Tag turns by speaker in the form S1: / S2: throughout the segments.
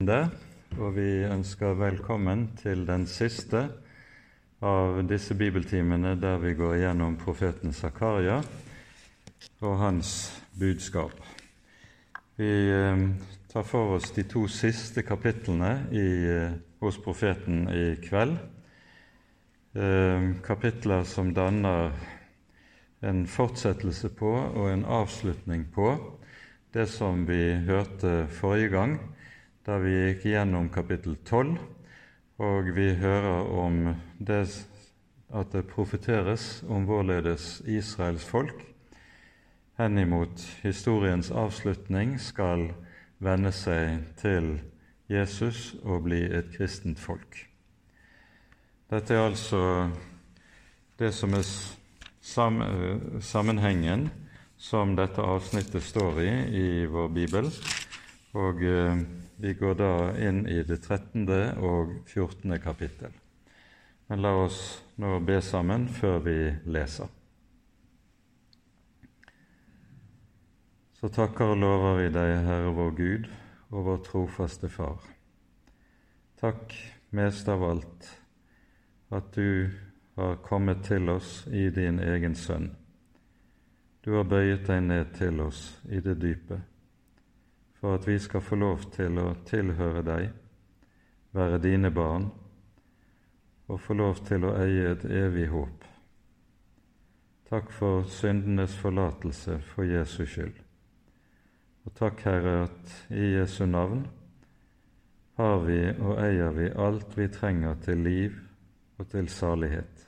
S1: og vi ønsker velkommen til den siste av disse bibeltimene der vi går gjennom profeten Zakaria og hans budskap. Vi eh, tar for oss de to siste kapitlene i, eh, hos profeten i kveld. Eh, kapitler som danner en fortsettelse på og en avslutning på det som vi hørte forrige gang da vi gikk gjennom kapittel 12, og vi hører om det at det profeteres om vårledes Israels folk henimot historiens avslutning skal venne seg til Jesus og bli et kristent folk. Dette er altså det som er sammenhengen som dette avsnittet står i i vår bibel. Og eh, vi går da inn i det 13. og 14. kapittel. Men la oss nå be sammen før vi leser. Så takker og lover vi deg, Herre vår Gud og vår trofaste Far. Takk mest av alt at du har kommet til oss i din egen Sønn. Du har bøyet deg ned til oss i det dype for at vi skal få lov til å tilhøre deg, være dine barn og få lov til å eie et evig håp. Takk for syndenes forlatelse for Jesus skyld. Og takk, Herre, at i Jesu navn har vi og eier vi alt vi trenger til liv og til salighet.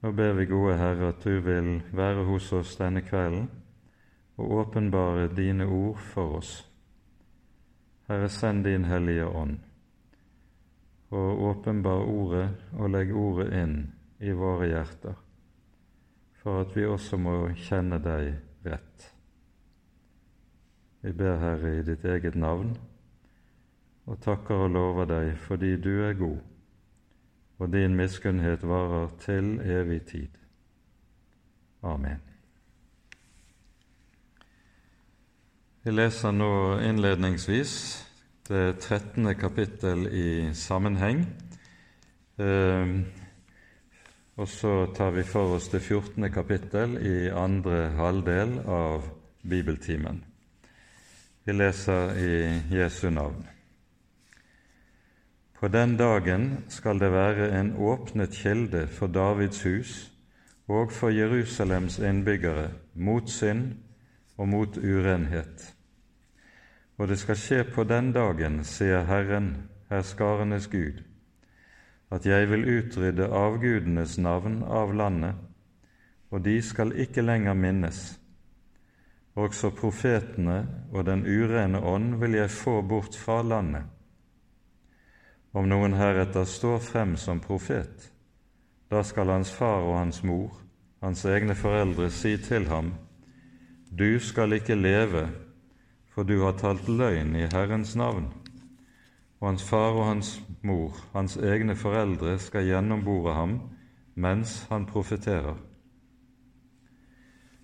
S1: Nå ber vi, gode Herre, at du vil være hos oss denne kvelden og åpenbare dine ord for oss. Herre, send din Hellige Ånd, og åpenbar ordet og legg ordet inn i våre hjerter, for at vi også må kjenne deg rett. Vi ber, Herre, i ditt eget navn, og takker og lover deg fordi du er god, og din miskunnhet varer til evig tid. Amen. Vi leser nå innledningsvis det 13. kapittel i sammenheng. Eh, og så tar vi for oss det 14. kapittel i andre halvdel av bibeltimen. Vi leser i Jesu navn. På den dagen skal det være en åpnet kilde for Davids hus og for Jerusalems innbyggere mot synd og mot urenhet. Og det skal skje på den dagen, sier Herren, herskarenes Gud, at jeg vil utrydde avgudenes navn av landet, og de skal ikke lenger minnes. Også profetene og den urene ånd vil jeg få bort fra landet. Om noen heretter står frem som profet, da skal hans far og hans mor, hans egne foreldre, si til ham:" Du skal ikke leve, for du har talt løgn i Herrens navn. Og hans far og hans mor, hans egne foreldre, skal gjennombore ham mens han profeterer.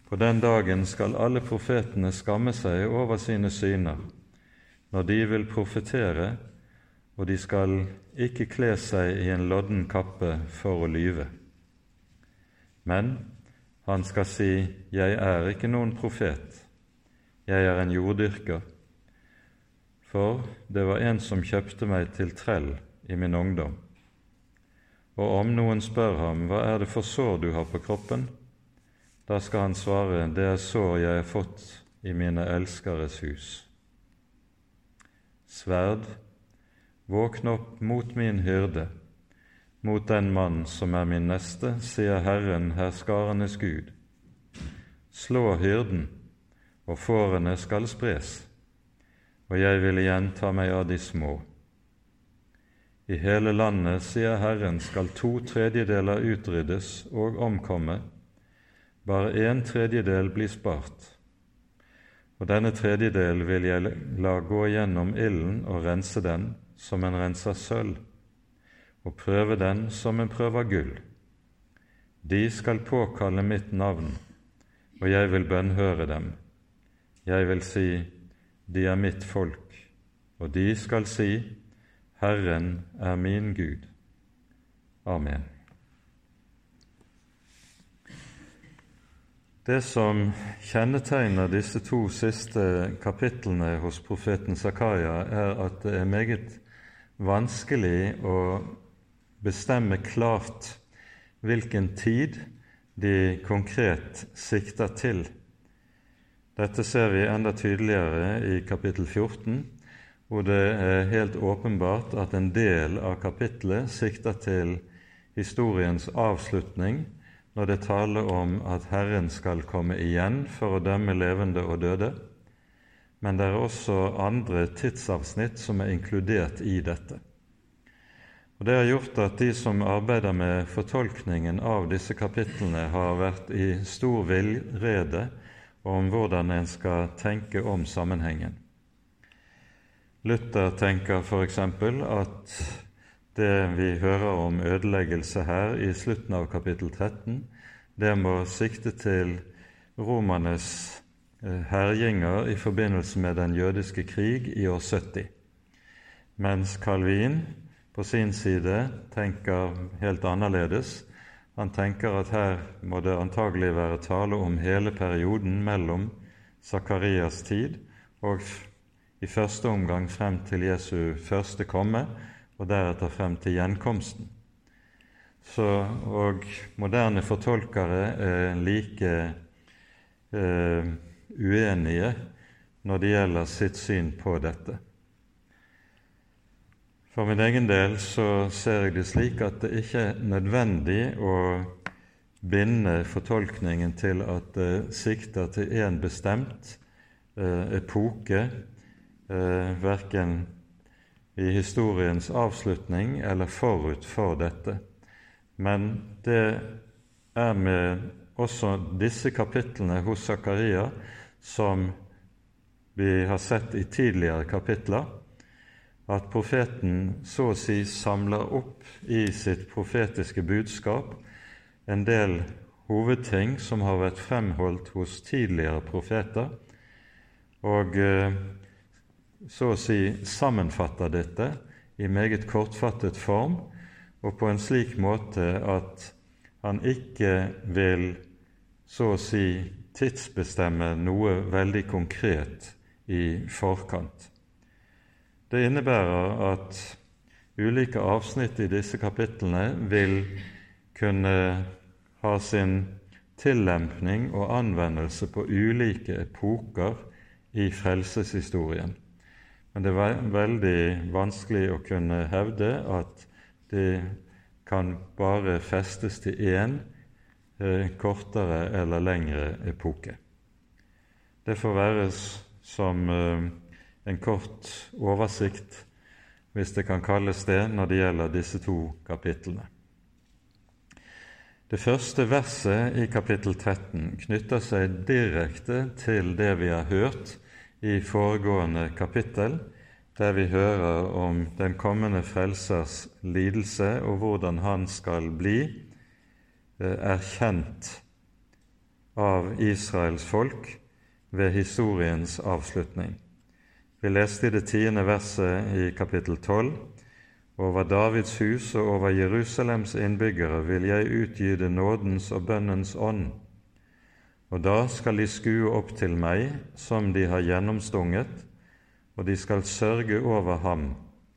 S1: På den dagen skal alle profetene skamme seg over sine syner når de vil profetere, og de skal ikke kle seg i en lodden kappe for å lyve. Men han skal si, 'Jeg er ikke noen profet, jeg er en jorddyrker', for det var en som kjøpte meg til trell i min ungdom. Og om noen spør ham, 'Hva er det for sår du har på kroppen?' Da skal han svare, 'Det er sår jeg har fått i mine elskeres hus'. Sverd, våkn opp mot min hyrde, mot den mann som er min neste, sier Herren, herskarenes Gud. Slå hyrden, og fårene skal spres, og jeg vil igjen ta meg av de små. I hele landet, sier Herren, skal to tredjedeler utryddes og omkomme, bare en tredjedel blir spart. Og denne tredjedel vil jeg la gå gjennom ilden og rense den som en renser sølv og prøve den som en prøver gull. De skal påkalle mitt navn, og jeg vil bønnhøre dem. Jeg vil si, de er mitt folk, og de skal si, Herren er min Gud. Amen. Det som kjennetegner disse to siste kapitlene hos profeten Zakaria, er at det er meget vanskelig å bestemme klart hvilken tid de konkret sikter til. Dette ser vi enda tydeligere i kapittel 14, hvor det er helt åpenbart at en del av kapittelet sikter til historiens avslutning når det taler om at Herren skal komme igjen for å dømme levende og døde. Men det er også andre tidsavsnitt som er inkludert i dette. Og Det har gjort at de som arbeider med fortolkningen av disse kapitlene, har vært i stor villrede om hvordan en skal tenke om sammenhengen. Luther tenker f.eks. at det vi hører om ødeleggelse her i slutten av kapittel 13, det må sikte til romernes eh, herjinger i forbindelse med den jødiske krig i år 70, mens Calvin på sin side tenker helt annerledes. Han tenker at her må det antagelig være tale om hele perioden mellom Sakarias tid og i første omgang frem til Jesu første komme, og deretter frem til gjenkomsten. Så, og moderne fortolkere er like eh, uenige når det gjelder sitt syn på dette. For min egen del så ser jeg det slik at det ikke er nødvendig å binde fortolkningen til at det sikter til en bestemt eh, epoke, eh, verken i historiens avslutning eller forut for dette. Men det er med også disse kapitlene hos Zakaria som vi har sett i tidligere kapitler, at profeten så å si samler opp i sitt profetiske budskap en del hovedting som har vært fremholdt hos tidligere profeter, og eh, så å si sammenfatter dette i meget kortfattet form og på en slik måte at han ikke vil så å si tidsbestemme noe veldig konkret i forkant. Det innebærer at ulike avsnitt i disse kapitlene vil kunne ha sin tillempning og anvendelse på ulike epoker i frelseshistorien. Men det er veldig vanskelig å kunne hevde at det kan bare festes til én eh, kortere eller lengre epoke. Det får være som eh, en kort oversikt, hvis det kan kalles det, når det gjelder disse to kapitlene. Det første verset i kapittel 13 knytter seg direkte til det vi har hørt i foregående kapittel, der vi hører om den kommende frelsers lidelse og hvordan han skal bli eh, erkjent av Israels folk ved historiens avslutning. Vi leste i det tiende verset i kapittel 12 over Davids hus og over Jerusalems innbyggere vil jeg utgyde nådens og bønnens ånd, og da skal de skue opp til meg som de har gjennomstunget, og de skal sørge over ham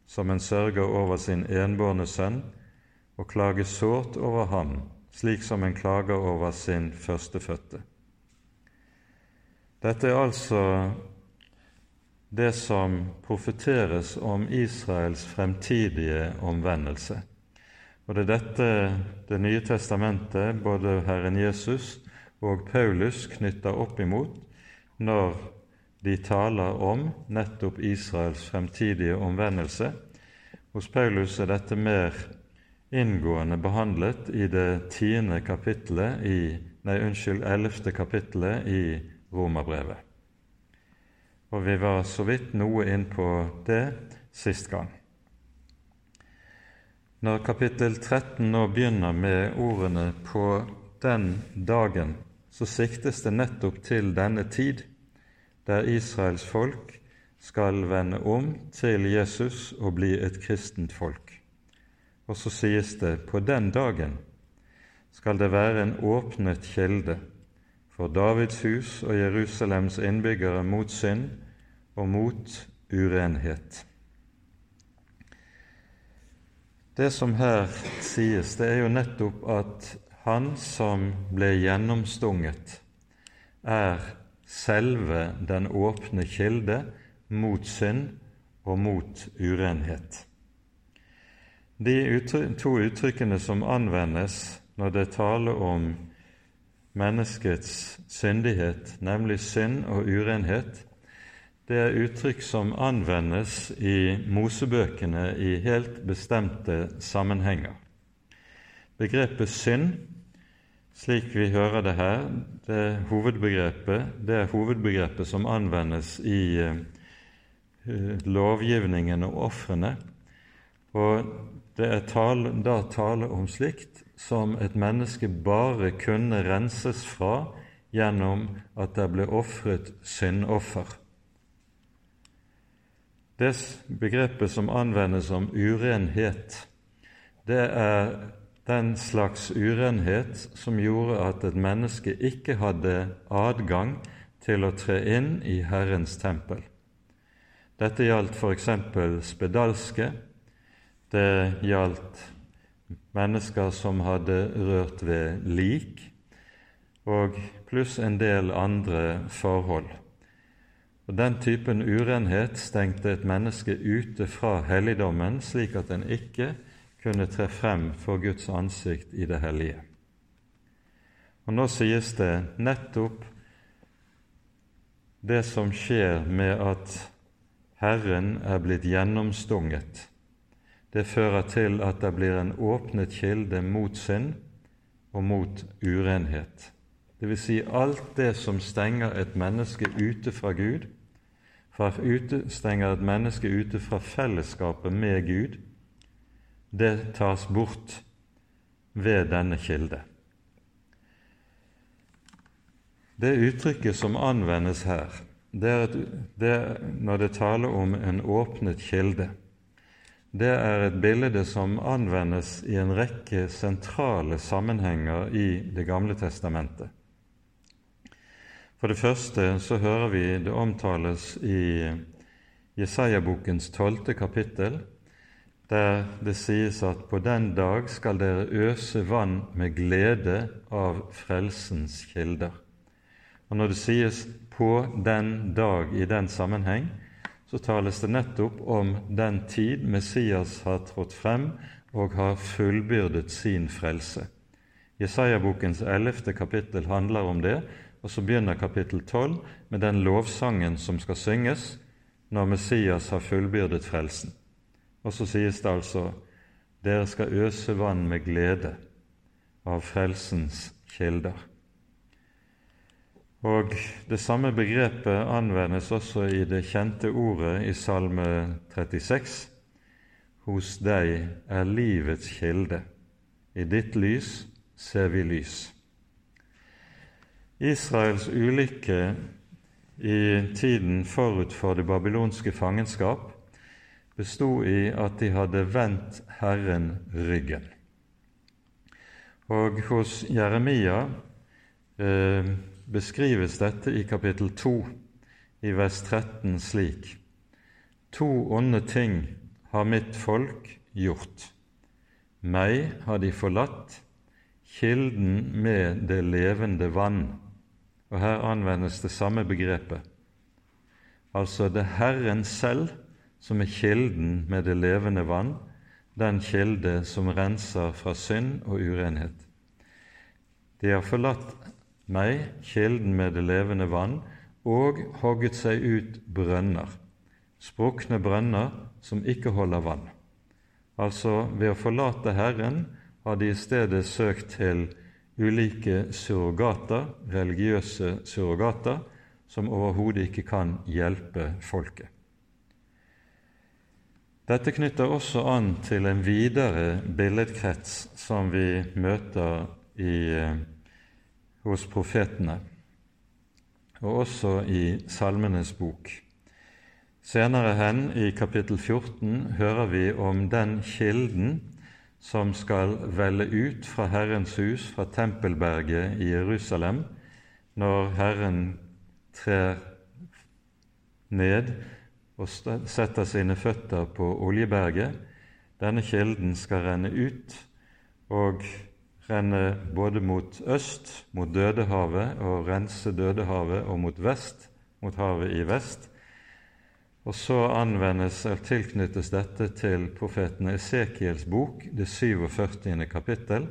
S1: som en sørger over sin enbårne sønn, og klage sårt over ham, slik som en klager over sin førstefødte. Dette er altså det som profeteres om Israels fremtidige omvendelse. Og Det er dette Det nye testamentet, både Herren Jesus og Paulus, knytter opp imot når de taler om nettopp Israels fremtidige omvendelse. Hos Paulus er dette mer inngående behandlet i det tiende kapittelet i, nei, unnskyld, ellevte kapittelet i Romerbrevet og vi var så vidt noe inn på det sist gang. Når kapittel 13 nå begynner med ordene 'på den dagen', så siktes det nettopp til denne tid, der Israels folk skal vende om til Jesus og bli et kristent folk. Og så sies det på den dagen skal det være en åpnet kilde for Davids hus og Jerusalems innbyggere mot synd og mot urenhet. Det som her sies, det er jo nettopp at han som ble gjennomstunget, er selve den åpne kilde mot synd og mot urenhet. De to uttrykkene som anvendes når det taler om menneskets syndighet, nemlig synd og urenhet, det er uttrykk som anvendes i Mosebøkene i helt bestemte sammenhenger. Begrepet synd, slik vi hører det her, det hovedbegrepet, det er hovedbegrepet som anvendes i eh, lovgivningen og ofrene. Og det er tale, da tale om slikt som et menneske bare kunne renses fra gjennom at det ble ofret syndoffer. Det begrepet som anvendes om urenhet, det er den slags urenhet som gjorde at et menneske ikke hadde adgang til å tre inn i Herrens tempel. Dette gjaldt f.eks. spedalske, det gjaldt mennesker som hadde rørt ved lik, og pluss en del andre forhold. Og Den typen urenhet stengte et menneske ute fra helligdommen, slik at en ikke kunne tre frem for Guds ansikt i det hellige. Og Nå sies det nettopp det som skjer med at Herren er blitt gjennomstunget. Det fører til at det blir en åpnet kilde mot synd og mot urenhet. Vil si alt det som stenger et menneske ute fra Gud, stenger et menneske ute fra fellesskapet med Gud, det tas bort ved denne kilde. Det uttrykket som anvendes her, det er, et, det, når det taler om en åpnet kilde, det er et bilde som anvendes i en rekke sentrale sammenhenger i Det gamle testamentet. For det første så hører vi det omtales i Jesaja-bokens tolvte kapittel, der det sies at på den dag skal dere øse vann med glede av frelsens kilder. Og Når det sies 'på den dag' i den sammenheng, så tales det nettopp om den tid Messias har trådt frem og har fullbyrdet sin frelse. Jesaja-bokens ellevte kapittel handler om det, og så begynner kapittel tolv med den lovsangen som skal synges når Messias har fullbyrdet frelsen. Og så sies det altså dere skal øse vann med glede av frelsens kilder. Og Det samme begrepet anvendes også i det kjente ordet i Salme 36. Hos deg er livets kilde, i ditt lys ser vi lys. Israels ulykke i tiden forut for det babylonske fangenskap bestod i at de hadde vendt Herren ryggen. Og hos Jeremia eh, beskrives dette i kapittel 2, i vers 13 slik.: To onde ting har mitt folk gjort. Meg har de forlatt, kilden med det levende vann. Og her anvendes det samme begrepet. Altså det er Herren selv som er kilden med det levende vann, den kilde som renser fra synd og urenhet. De har forlatt meg, kilden med det levende vann, og hogget seg ut brønner, sprukne brønner som ikke holder vann. Altså, ved å forlate Herren har de i stedet søkt til ulike surrogater, religiøse surrogater, som overhodet ikke kan hjelpe folket. Dette knytter også an til en videre billedkrets som vi møter i, eh, hos profetene, og også i Salmenes bok. Senere hen, i kapittel 14, hører vi om den kilden som skal velle ut fra Herrens hus, fra Tempelberget i Jerusalem, når Herren trer ned og setter sine føtter på Oljeberget. Denne kilden skal renne ut og renne både mot øst, mot Dødehavet, og rense Dødehavet, og mot vest, mot havet i vest. Og så anvendes eller tilknyttes dette til profeten Esekiels bok, det 47. kapittel,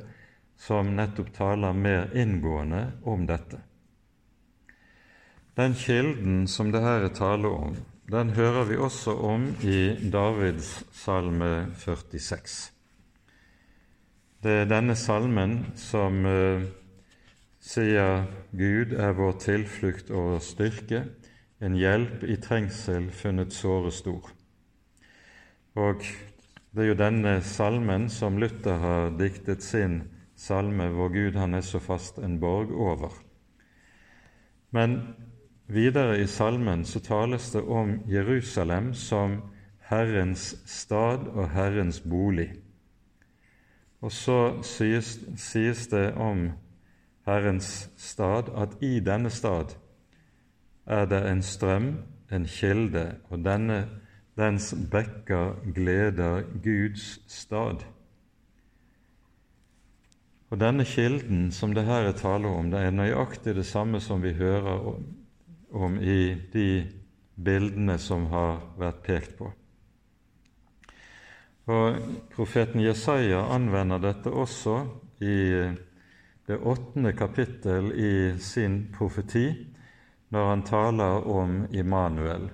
S1: som nettopp taler mer inngående om dette. Den kilden som det her er tale om, den hører vi også om i Davids salme 46. Det er denne salmen som uh, sier Gud er vår tilflukt og styrke, en hjelp i trengsel funnet såre stor. Og det er jo denne salmen som Luther har diktet sin salme, hvor Gud han er så fast en borg over. Men Videre i salmen så tales det om Jerusalem som Herrens stad og Herrens bolig. Og så sies, sies det om Herrens stad at i denne stad er det en strøm, en kilde, og denne, dens bekker gleder Guds stad. Og denne kilden som det her er tale om, det er nøyaktig det samme som vi hører om i de bildene som har vært pekt på. Og Profeten Jesaja anvender dette også i det åttende kapittel i sin profeti, når han taler om Immanuel,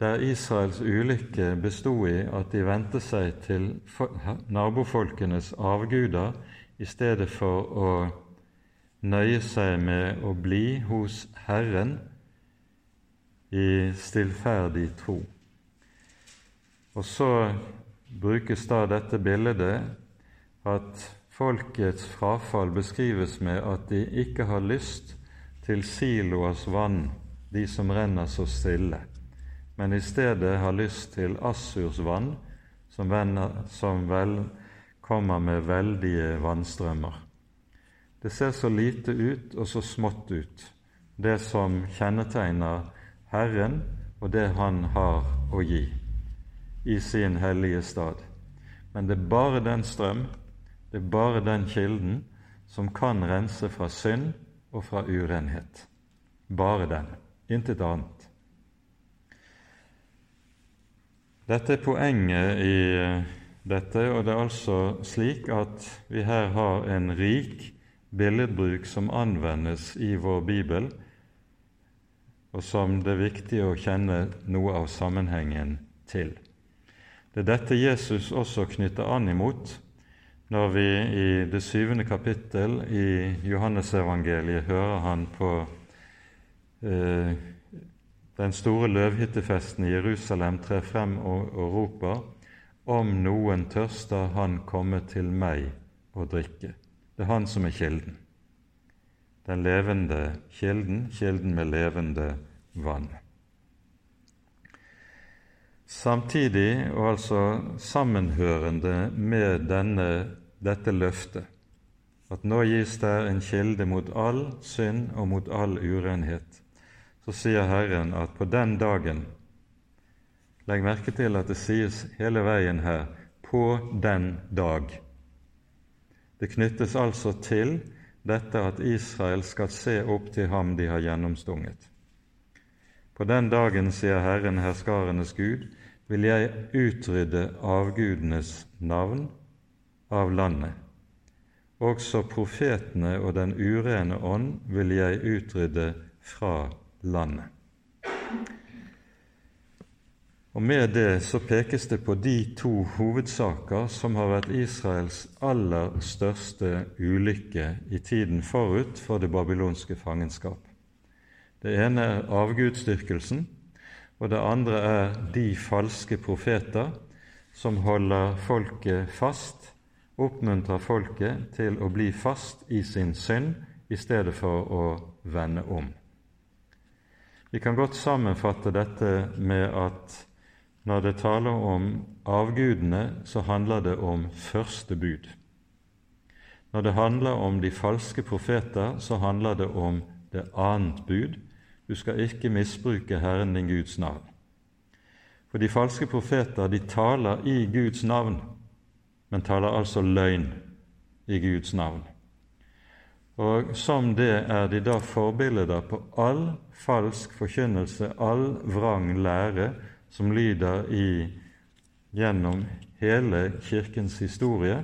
S1: der Israels ulykke bestod i at de vendte seg til nabofolkenes avguder i stedet for å nøye seg med å bli hos Herren i stillferdig tro. Og så brukes da dette bildet at folkets frafall beskrives med at de ikke har lyst til siloers vann, de som renner så stille, men i stedet har lyst til Assurs vann, som, venner, som vel kommer med veldige vannstrømmer. Det ser så lite ut og så smått ut, det som kjennetegner Herren og det Han har å gi i sin hellige stad. Men det er bare den strøm, det er bare den kilden, som kan rense fra synd og fra urenhet. Bare den, intet annet. Dette er poenget i eh, dette, og det er altså slik at vi her har en rik billedbruk som anvendes i vår bibel, og som det er viktig å kjenne noe av sammenhengen til. Det er dette Jesus også knytter an imot når vi i det syvende kapittel i Johannesevangeliet hører han på eh, den store løvhyttefesten i Jerusalem tre frem og, og roper om noen tørster, han komme til meg og drikke. Det er han som er kilden den levende kilden, kilden med levende vann. Samtidig, og altså sammenhørende med denne, dette løftet, at nå gis der en kilde mot all synd og mot all urenhet, så sier Herren at på den dagen Legg merke til at det sies hele veien her 'på den dag'. Det knyttes altså til dette at Israel skal se opp til ham de har gjennomstunget. På den dagen, sier Herren herskarenes Gud, vil jeg utrydde avgudenes navn av landet. Også profetene og den urene ånd vil jeg utrydde fra landet. Og Med det så pekes det på de to hovedsaker som har vært Israels aller største ulykke i tiden forut for det babylonske fangenskap. Det ene er avgudsdyrkelsen, og det andre er de falske profeter som holder folket fast, oppmuntrer folket til å bli fast i sin synd i stedet for å vende om. Vi kan godt sammenfatte dette med at når det taler om avgudene, så handler det om første bud. Når det handler om de falske profeter, så handler det om det annet bud. Du skal ikke misbruke Herren din Guds navn. For de falske profeter de taler i Guds navn, men taler altså løgn i Guds navn. Og som det er de da forbilder på all falsk forkynnelse, all vrang lære som lyder i, gjennom hele Kirkens historie.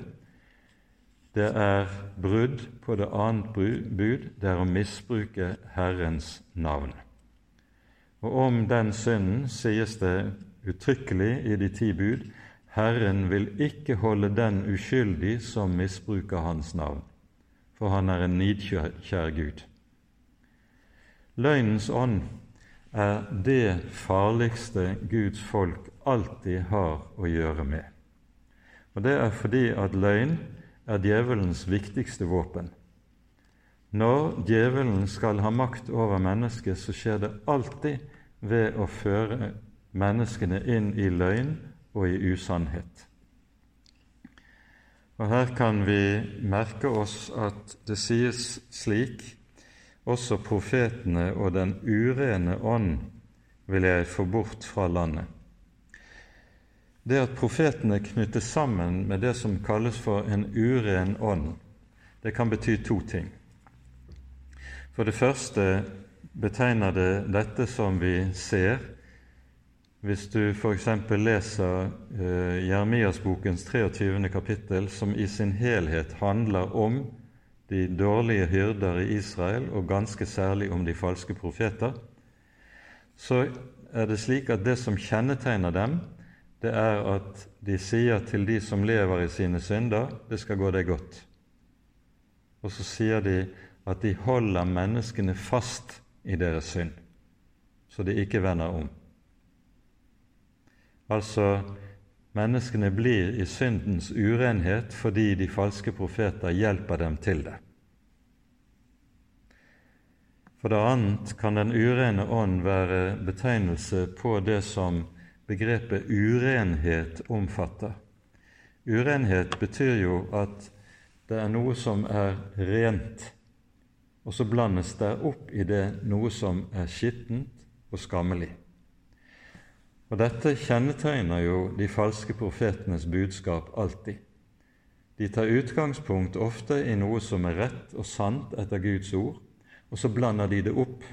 S1: Det er brudd på det annet bud, det er å misbruke Herrens navn. Og om den synden sies det uttrykkelig i de ti bud Herren vil ikke holde den uskyldig som misbruker Hans navn for han er en nidkjær Gud. Løgnens ånd er det farligste Guds folk alltid har å gjøre med. Og Det er fordi at løgn er djevelens viktigste våpen. Når djevelen skal ha makt over mennesket, så skjer det alltid ved å føre menneskene inn i løgn og i usannhet. Og Her kan vi merke oss at det sies slik også profetene og den urene ånd vil jeg få bort fra landet. Det at profetene knyttes sammen med det som kalles for en uren ånd, det kan bety to ting. For det første betegner det dette som vi ser hvis du f.eks. leser eh, Jeremias-bokens 23. kapittel, som i sin helhet handler om de dårlige hyrder i Israel, og ganske særlig om de falske profeter, så er det slik at det som kjennetegner dem, det er at de sier til de som lever i sine synder, 'Det skal gå deg godt'. Og så sier de at de holder menneskene fast i deres synd, så de ikke vender om. Altså, menneskene blir i syndens urenhet fordi de falske profeter hjelper dem til det. For det annet kan den urene ånd være betegnelse på det som begrepet urenhet omfatter. Urenhet betyr jo at det er noe som er rent, og så blandes det opp i det noe som er skittent og skammelig. Og Dette kjennetegner jo de falske profetenes budskap alltid. De tar utgangspunkt ofte i noe som er rett og sant etter Guds ord, og så blander de det opp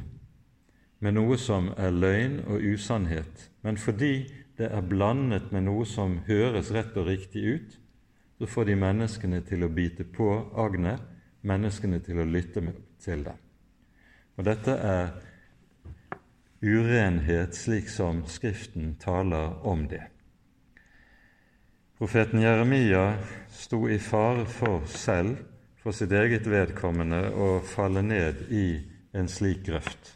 S1: med noe som er løgn og usannhet. Men fordi det er blandet med noe som høres rett og riktig ut, så får de menneskene til å bite på agnet, menneskene til å lytte til dem. Og Dette er urenhet, slik som Skriften taler om det. Profeten Jeremia sto i fare for selv, for sitt eget vedkommende, å falle ned i en slik grøft.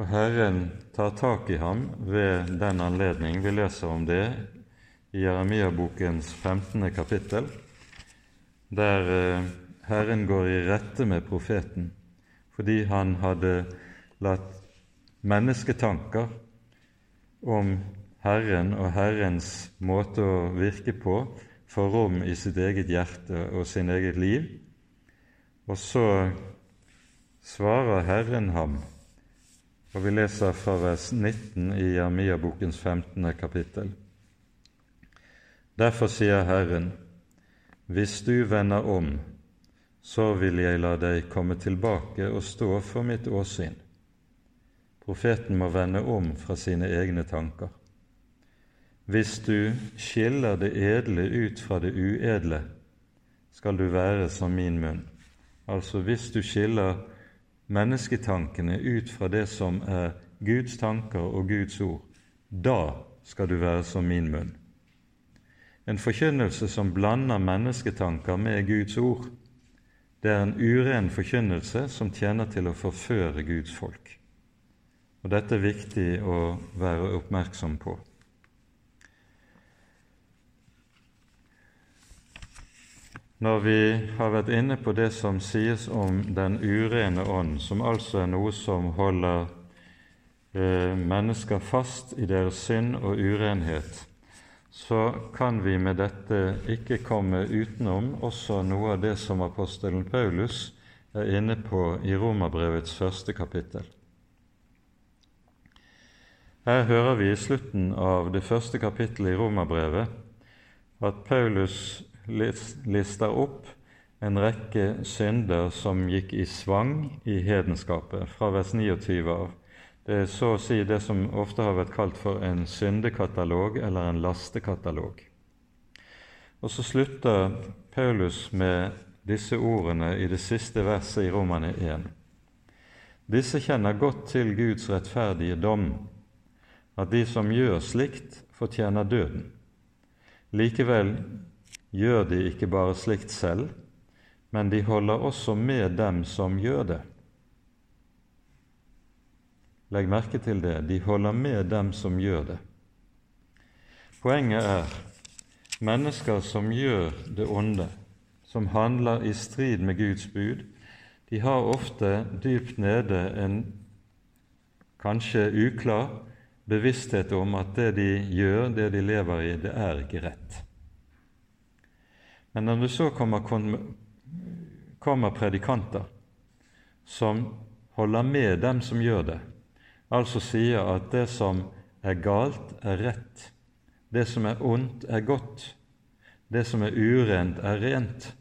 S1: Og Herren tar tak i ham ved den anledning. Vi leser om det i Jeremia-bokens 15. kapittel, der eh, Herren går i rette med profeten fordi han hadde latt mennesketanker om Herren og Herrens måte å virke på få rom i sitt eget hjerte og sin eget liv. Og så svarer Herren ham, og vi leser fra vers 19 i Jeremia-bokens 15. kapittel. Derfor sier Herren, hvis du vender om, så vil jeg la deg komme tilbake og stå for mitt åsyn. Profeten må vende om fra sine egne tanker. Hvis du skiller det edle ut fra det uedle, skal du være som min munn. Altså hvis du skiller mennesketankene ut fra det som er Guds tanker og Guds ord, da skal du være som min munn. En forkynnelse som blander mennesketanker med Guds ord, det er en uren forkynnelse som tjener til å forføre Guds folk. Og dette er viktig å være oppmerksom på. Når vi har vært inne på det som sies om den urene ånd, som altså er noe som holder eh, mennesker fast i deres synd og urenhet, så kan vi med dette ikke komme utenom også noe av det som apostelen Paulus er inne på i Romerbrevets første kapittel. Her hører vi i slutten av det første kapittelet i Romerbrevet at Paulus lister opp en rekke synder som gikk i svang i hedenskapet, fra vers 29 av. Det er så å si det som ofte har vært kalt for en syndekatalog eller en lastekatalog. Og så slutter Paulus med disse ordene i det siste verset i Romane 1. Disse kjenner godt til Guds rettferdige dom, at de som gjør slikt, fortjener døden. Likevel gjør de ikke bare slikt selv, men de holder også med dem som gjør det. Legg merke til det. De holder med dem som gjør det. Poenget er mennesker som gjør det onde, som handler i strid med Guds bud, de har ofte dypt nede en kanskje uklar bevissthet om at det de gjør, det de lever i, det er ikke rett. Men når det så kommer, kommer predikanter som holder med dem som gjør det, altså sier at det som er galt, er rett, det som er ondt, er godt, det som er urent, er rent,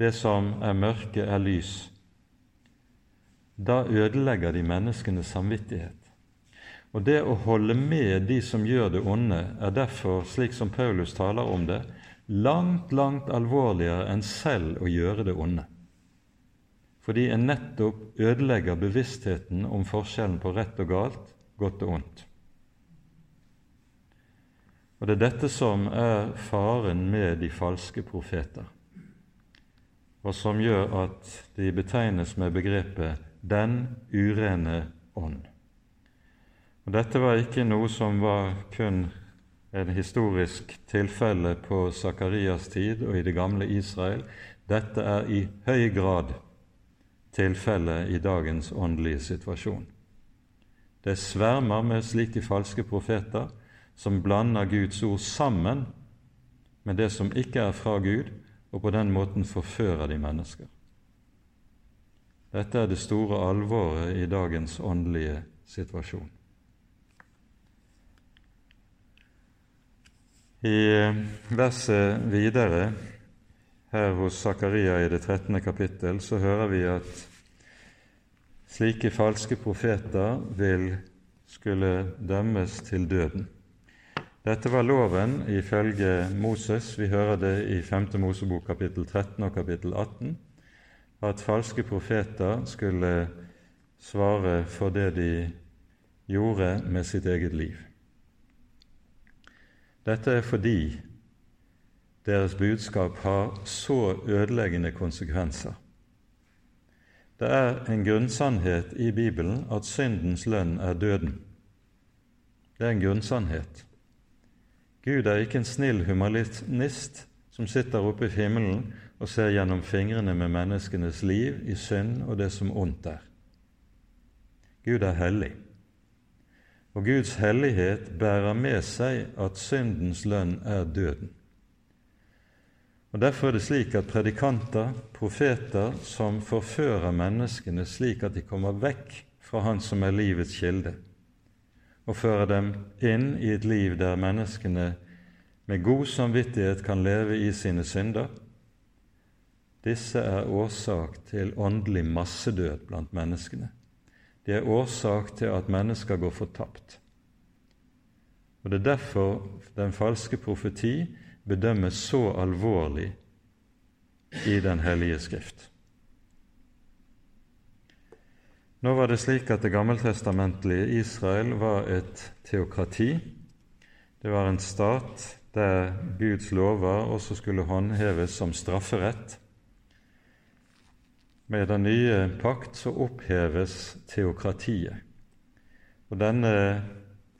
S1: det som er mørke, er lys. Da ødelegger de menneskenes samvittighet. Og det å holde med de som gjør det onde, er derfor, slik som Paulus taler om det, langt, langt alvorligere enn selv å gjøre det onde. Fordi en nettopp ødelegger bevisstheten om forskjellen på rett og galt, godt og ondt. Og Det er dette som er faren med de falske profeter, og som gjør at de betegnes med begrepet 'den urene ånd'. Og Dette var ikke noe som var kun en historisk tilfelle på Sakarias tid og i det gamle Israel. Dette er i høy grad tilfellet i dagens åndelige situasjon. Det svermer med slike falske profeter som blander Guds ord sammen med det som ikke er fra Gud, og på den måten forfører de mennesker. Dette er det store alvoret i dagens åndelige situasjon. I verset videre her hos Zakaria i det 13. kapittel så hører vi at slike falske profeter vil skulle dømmes til døden. Dette var loven ifølge Moses. Vi hører det i 5. Mosebok kapittel 13 og kapittel 18, at falske profeter skulle svare for det de gjorde med sitt eget liv. Dette er fordi deres budskap har så ødeleggende konsekvenser. Det er en grunnsannhet i Bibelen at syndens lønn er døden. Det er en grunnsannhet. Gud er ikke en snill humanist som sitter oppe i himmelen og ser gjennom fingrene med menneskenes liv i synd og det som ondt er. Gud er hellig. Og Guds hellighet bærer med seg at syndens lønn er døden. Og Derfor er det slik at predikanter, profeter, som forfører menneskene slik at de kommer vekk fra Han som er livets kilde, og fører dem inn i et liv der menneskene med god samvittighet kan leve i sine synder, disse er årsak til åndelig massedød blant menneskene. De er årsak til at mennesker går fortapt. Og Det er derfor den falske profeti bedømmes så alvorlig i Den hellige skrift. Nå var det slik at det gammeltestamentlige Israel var et teokrati. Det var en stat der Guds lover også skulle håndheves som strafferett med den nye pakt så oppheves teokratiet. Og denne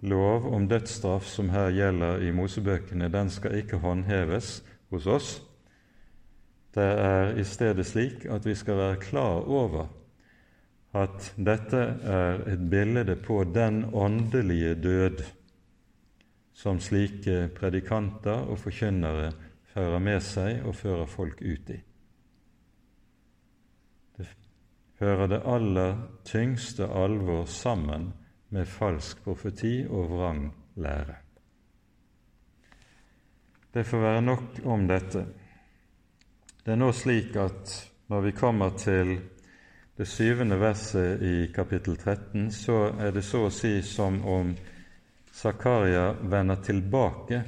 S1: lov om dødsstraff som her gjelder i Mosebøkene, den skal ikke håndheves hos oss. Det er i stedet slik at vi skal være klar over at dette er et bilde på den åndelige død som slike predikanter og forkynnere fører med seg og fører folk ut i. Det hører det aller tyngste alvor sammen med falsk profeti og vrang lære. Det får være nok om dette. Det er nå slik at når vi kommer til det syvende verset i kapittel 13, så er det så å si som om Zakaria vender tilbake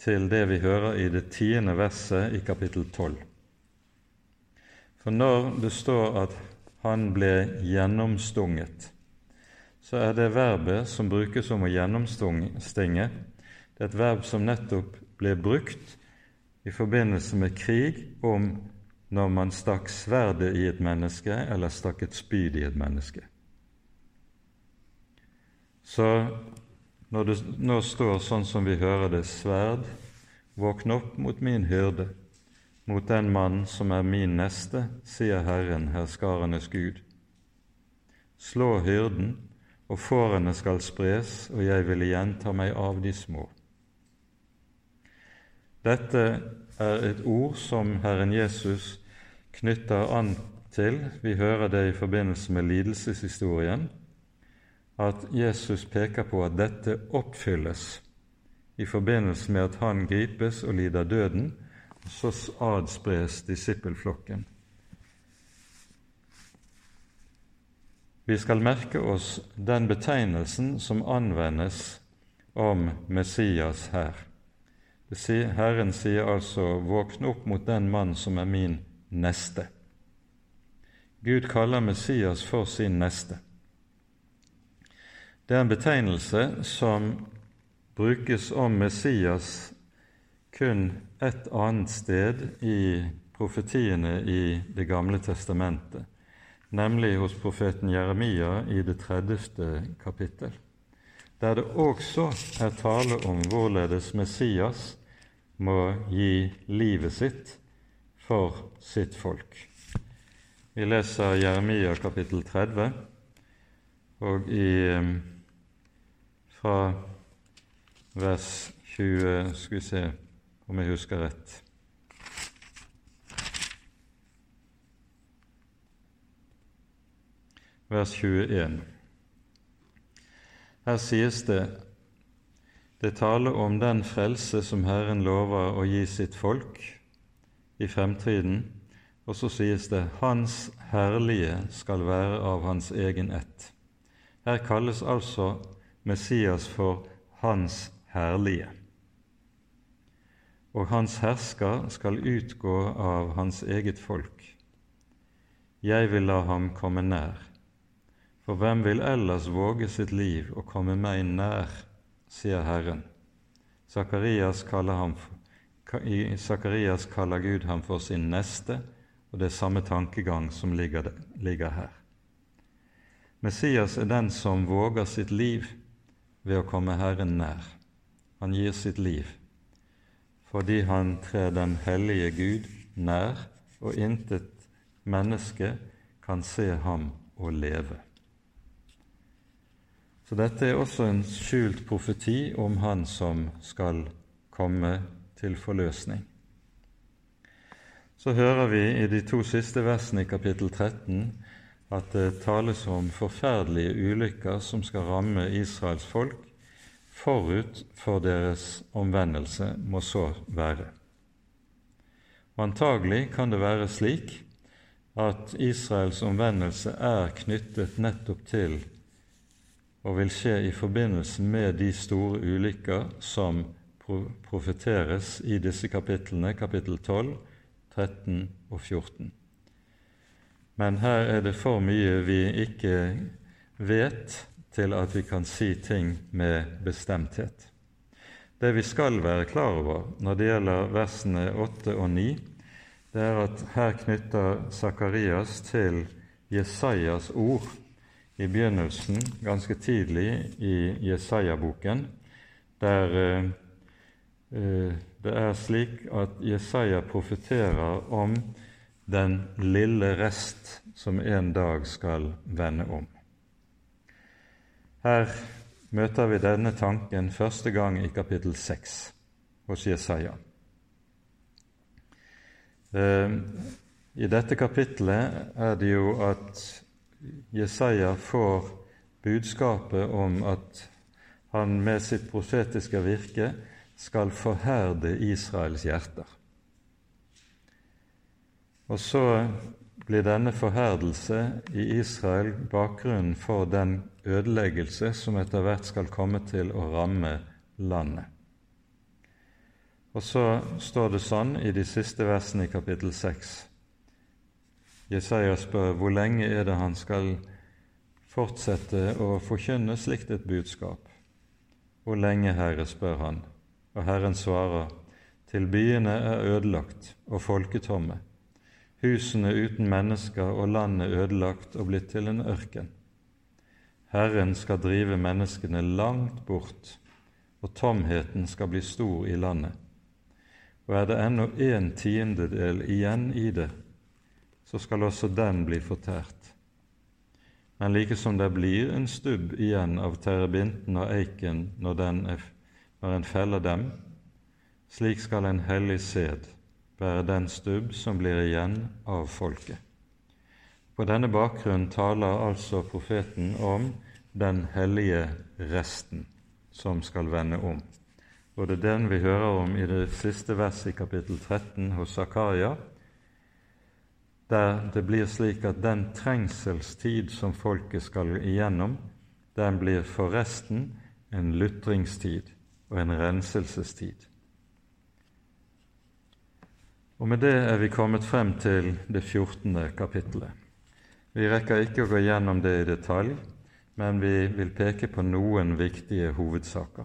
S1: til det vi hører i det tiende verset i kapittel 12. For når det står at han ble gjennomstunget, så er det verbet som brukes om å gjennomstinge, det er et verb som nettopp ble brukt i forbindelse med krig om når man stakk sverdet i et menneske eller stakk et spyd i et menneske. Så når det nå står sånn som vi hører det, sverd, våkn opp mot min hyrde, mot den mann som er min neste, sier Herren, herskarenes Gud. Slå hyrden, og fårene skal spres, og jeg vil igjen ta meg av de små. Dette er et ord som Herren Jesus knytter an til Vi hører det i forbindelse med lidelseshistorien, at Jesus peker på at dette oppfylles i forbindelse med at han gripes og lider døden, så adspres disippelflokken. Vi skal merke oss den betegnelsen som anvendes om Messias her. Herren sier altså 'våkne opp mot den mann som er min neste'. Gud kaller Messias for sin neste. Det er en betegnelse som brukes om Messias kun et annet sted i profetiene i Det gamle testamentet, nemlig hos profeten Jeremia i det 30. kapittel, der det også er tale om hvorledes Messias må gi livet sitt for sitt folk. Vi leser Jeremia kapittel 30, og i, fra vers 20 Skal vi se om jeg husker rett. Vers 21. Her sies det det taler om den frelse som Herren lover å gi sitt folk i fremtiden, og så sies det 'Hans herlige skal være av hans egen ett'. Her kalles altså Messias for Hans herlige. Og hans hersker skal utgå av hans eget folk. Jeg vil la ham komme nær. For hvem vil ellers våge sitt liv og komme meg nær, sier Herren. Zakarias kaller, ham, I Zakarias kaller Gud ham for sin neste, og det er samme tankegang som ligger, ligger her. Messias er den som våger sitt liv ved å komme Herren nær. Han gir sitt liv fordi han trer den hellige Gud nær, og intet menneske kan se ham og leve. Så dette er også en skjult profeti om Han som skal komme til forløsning. Så hører vi i de to siste versene i kapittel 13 at det tales om forferdelige ulykker som skal ramme Israels folk forut for deres omvendelse må så være. Og Antagelig kan det være slik at Israels omvendelse er knyttet nettopp til og vil skje i forbindelse med de store ulykker som profeteres i disse kapitlene, kapittel 12, 13 og 14. Men her er det for mye vi ikke vet til at vi kan si ting med bestemthet. Det vi skal være klar over når det gjelder versene 8 og 9, det er at her knytter Sakarias til Jesajas ord i begynnelsen, ganske tidlig i Jesaja-boken, der eh, det er slik at Jesaja profeterer om den lille rest som en dag skal vende om. Her møter vi denne tanken første gang i kapittel 6 hos Jesaja. Eh, I dette kapittelet er det jo at Jesaja får budskapet om at han med sitt profetiske virke skal forherde Israels hjerter. Og så blir denne forherdelse i Israel bakgrunnen for den ødeleggelse som etter hvert skal komme til å ramme landet. Og så står det sånn i de siste versene i kapittel 6. Jesaja spør hvor lenge er det han skal fortsette å forkynne slikt et budskap. Hvor lenge, Herre, spør han, og Herren svarer, til byene er ødelagt og folketomme, husene uten mennesker og landet ødelagt og blitt til en ørken. Herren skal drive menneskene langt bort, og tomheten skal bli stor i landet. Og er det ennå en tiendedel igjen i det, så skal også den bli fortært. Men like som det blir en stubb igjen av terrebinten og eiken når, er, når en feller dem, slik skal en hellig sæd være den stubb som blir igjen av folket. På denne bakgrunn taler altså profeten om den hellige resten som skal vende om. Og det er den vi hører om i det siste verset i kapittel 13 hos Zakaria, der det blir slik at den trengselstid som folket skal igjennom, den blir for resten en lutringstid og en renselsestid. Og Med det er vi kommet frem til det 14. kapittelet. Vi rekker ikke å gå gjennom det i detalj, men vi vil peke på noen viktige hovedsaker.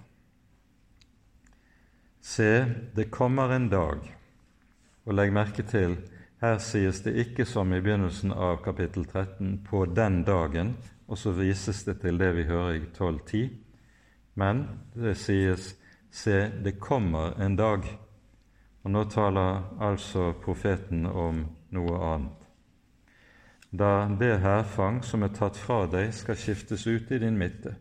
S1: Se, det kommer en dag, og legg merke til her sies det ikke som i begynnelsen av kapittel 13 på den dagen, og så vises det til det vi hører i 12.10, men det sies se, det kommer en dag og nå taler altså profeten om noe annet. Da det hærfang som er tatt fra deg, skal skiftes ut i din midte.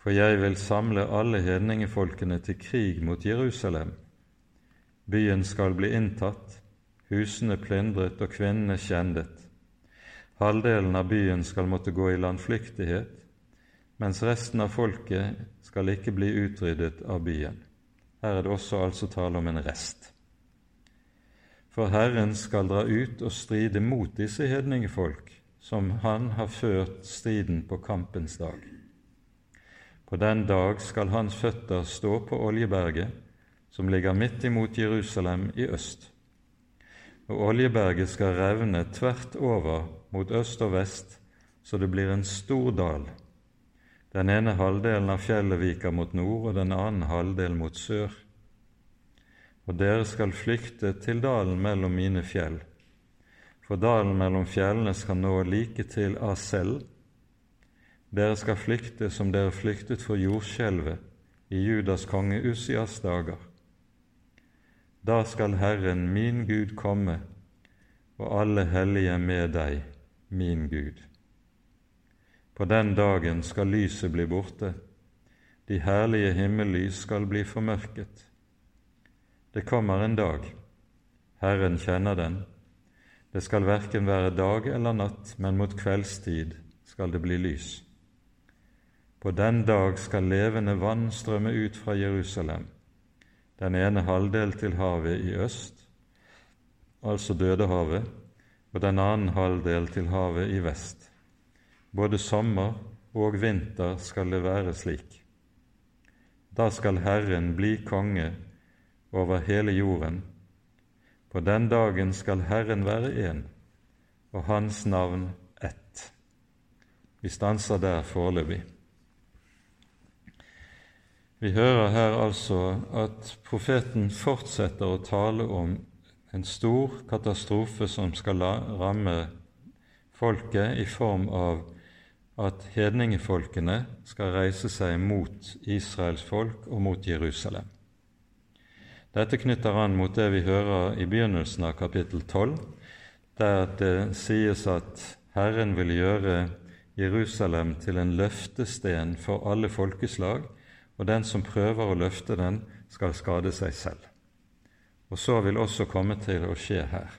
S1: For jeg vil samle alle hedningefolkene til krig mot Jerusalem. Byen skal bli inntatt, husene plyndret og kvinnene kjendet. Halvdelen av byen skal måtte gå i landflyktighet, mens resten av folket skal ikke bli utryddet av byen. Her er det også altså tale om en rest. For Herren skal dra ut og stride mot disse hedningefolk, som han har ført striden på kampens dag. På den dag skal hans føtter stå på Oljeberget, som ligger midt imot Jerusalem i øst. Og Oljeberget skal revne tvert over mot øst og vest, så det blir en stor dal den ene halvdelen av fjellet viker mot nord, og den annen halvdel mot sør. Og dere skal flykte til dalen mellom mine fjell, for dalen mellom fjellene skal nå like til Asel. Dere skal flykte som dere flyktet for jordskjelvet i Judas konge Ussias dager. Da skal Herren min Gud komme, og alle hellige med deg, min Gud. På den dagen skal lyset bli borte, de herlige himmellys skal bli formørket. Det kommer en dag, Herren kjenner den. Det skal verken være dag eller natt, men mot kveldstid skal det bli lys. På den dag skal levende vann strømme ut fra Jerusalem, den ene halvdel til havet i øst, altså Dødehavet, og den annen halvdel til havet i vest. Både sommer og vinter skal det være slik. Da skal Herren bli konge over hele jorden. På den dagen skal Herren være én, og Hans navn ett. Vi stanser der foreløpig. Vi hører her altså at profeten fortsetter å tale om en stor katastrofe som skal ramme folket i form av at hedningefolkene skal reise seg mot Israels folk og mot Jerusalem. Dette knytter an mot det vi hører i begynnelsen av kapittel 12, der det sies at Herren vil gjøre Jerusalem til en løftesten for alle folkeslag, og den som prøver å løfte den, skal skade seg selv. Og så vil også komme til å skje her.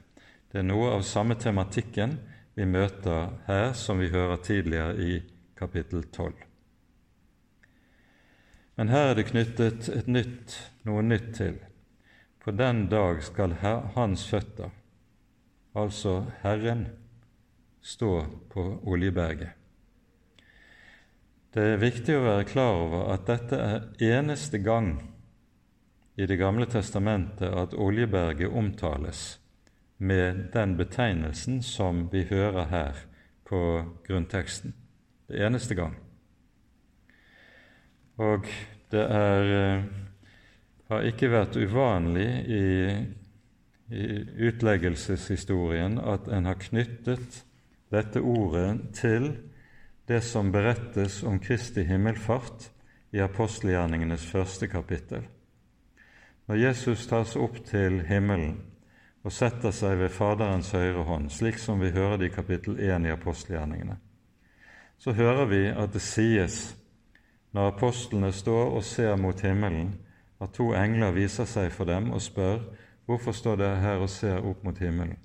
S1: Det er noe av samme tematikken vi møter her som vi hører tidligere i kapittel 12. Men her er det knyttet et nytt, noe nytt til. På den dag skal hans føtter, altså Herren, stå på Oljeberget. Det er viktig å være klar over at dette er eneste gang i Det gamle testamentet at Oljeberget omtales med den betegnelsen som vi hører her på grunnteksten. Det eneste gang. Og det er, eh, har ikke vært uvanlig i, i utleggelseshistorien at en har knyttet dette ordet til det som berettes om Kristi himmelfart i apostelgjerningenes første kapittel. Når Jesus tas opp til himmelen og setter seg ved Faderens høyre hånd, slik som vi hører det i kapittel 1 i apostelgjerningene, så hører vi at det sies når apostlene står og ser mot himmelen, at to engler viser seg for dem og spør hvorfor står dere her og ser opp mot himmelen.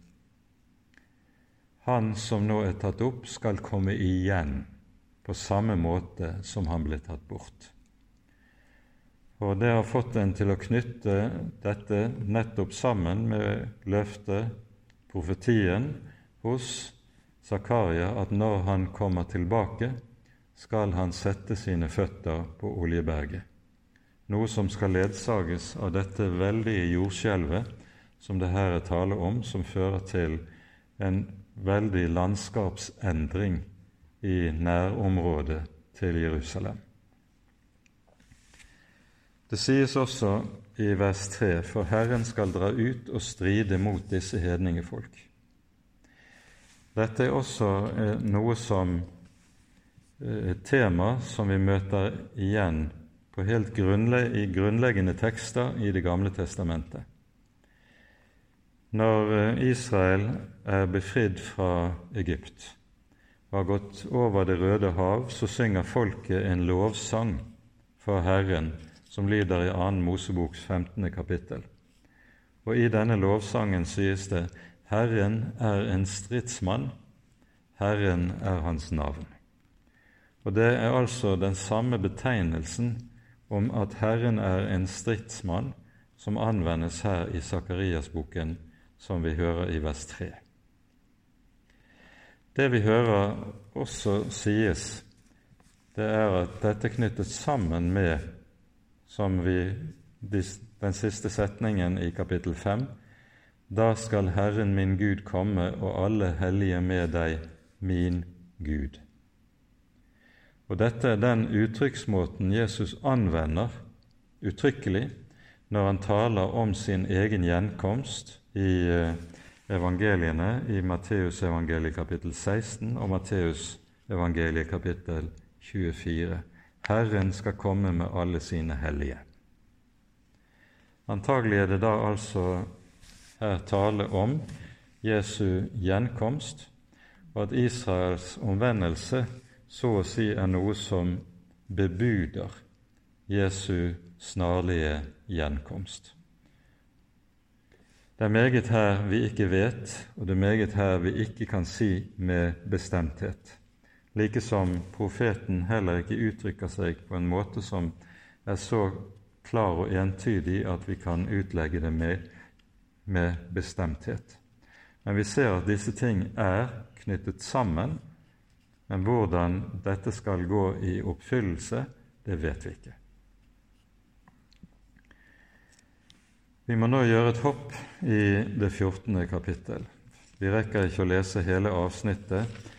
S1: Han som nå er tatt opp, skal komme igjen på samme måte som han ble tatt bort. Og det har fått en til å knytte dette nettopp sammen med løftet, profetien, hos Zakaria at når han kommer tilbake, skal han sette sine føtter på Oljeberget, noe som skal ledsages av dette veldige jordskjelvet som det her er tale om, som fører til en veldig landskapsendring i nærområdet til Jerusalem. Det sies også i vers 3.: For Herren skal dra ut og stride mot disse hedningefolk. Dette er også eh, noe som eh, et tema som vi møter igjen på helt i grunnleggende tekster i Det gamle testamentet. Når eh, Israel er befridd fra Egypt, og har gått over Det røde hav, så synger folket en lovsang for Herren, som lyder i 2. Moseboks 15. kapittel. Og i denne lovsangen sies det Herren er en stridsmann, Herren er hans navn. Og Det er altså den samme betegnelsen om at Herren er en stridsmann som anvendes her i Sakarias-boken, som vi hører i vers 3. Det vi hører også sies, det er at dette knyttet sammen med, som vi, den siste setningen i kapittel 5, da skal Herren min Gud komme og alle hellige med deg, min Gud. Og Dette er den uttrykksmåten Jesus anvender uttrykkelig når han taler om sin egen gjenkomst i eh, evangeliene i Matteusevangeliet kapittel 16 og Matteusevangeliet kapittel 24. Herren skal komme med alle sine hellige. Antagelig er det da altså her tale om Jesu gjenkomst, og at Israels omvendelse så å si er noe som bebuder Jesu snarlige gjenkomst. Det er meget her vi ikke vet, og det er meget her vi ikke kan si med bestemthet. Like som profeten heller ikke uttrykker seg på en måte som er så klar og entydig at vi kan utlegge det med, med bestemthet. Men vi ser at disse ting er knyttet sammen, men hvordan dette skal gå i oppfyllelse, det vet vi ikke. Vi må nå gjøre et hopp i det 14. kapittel. Vi rekker ikke å lese hele avsnittet,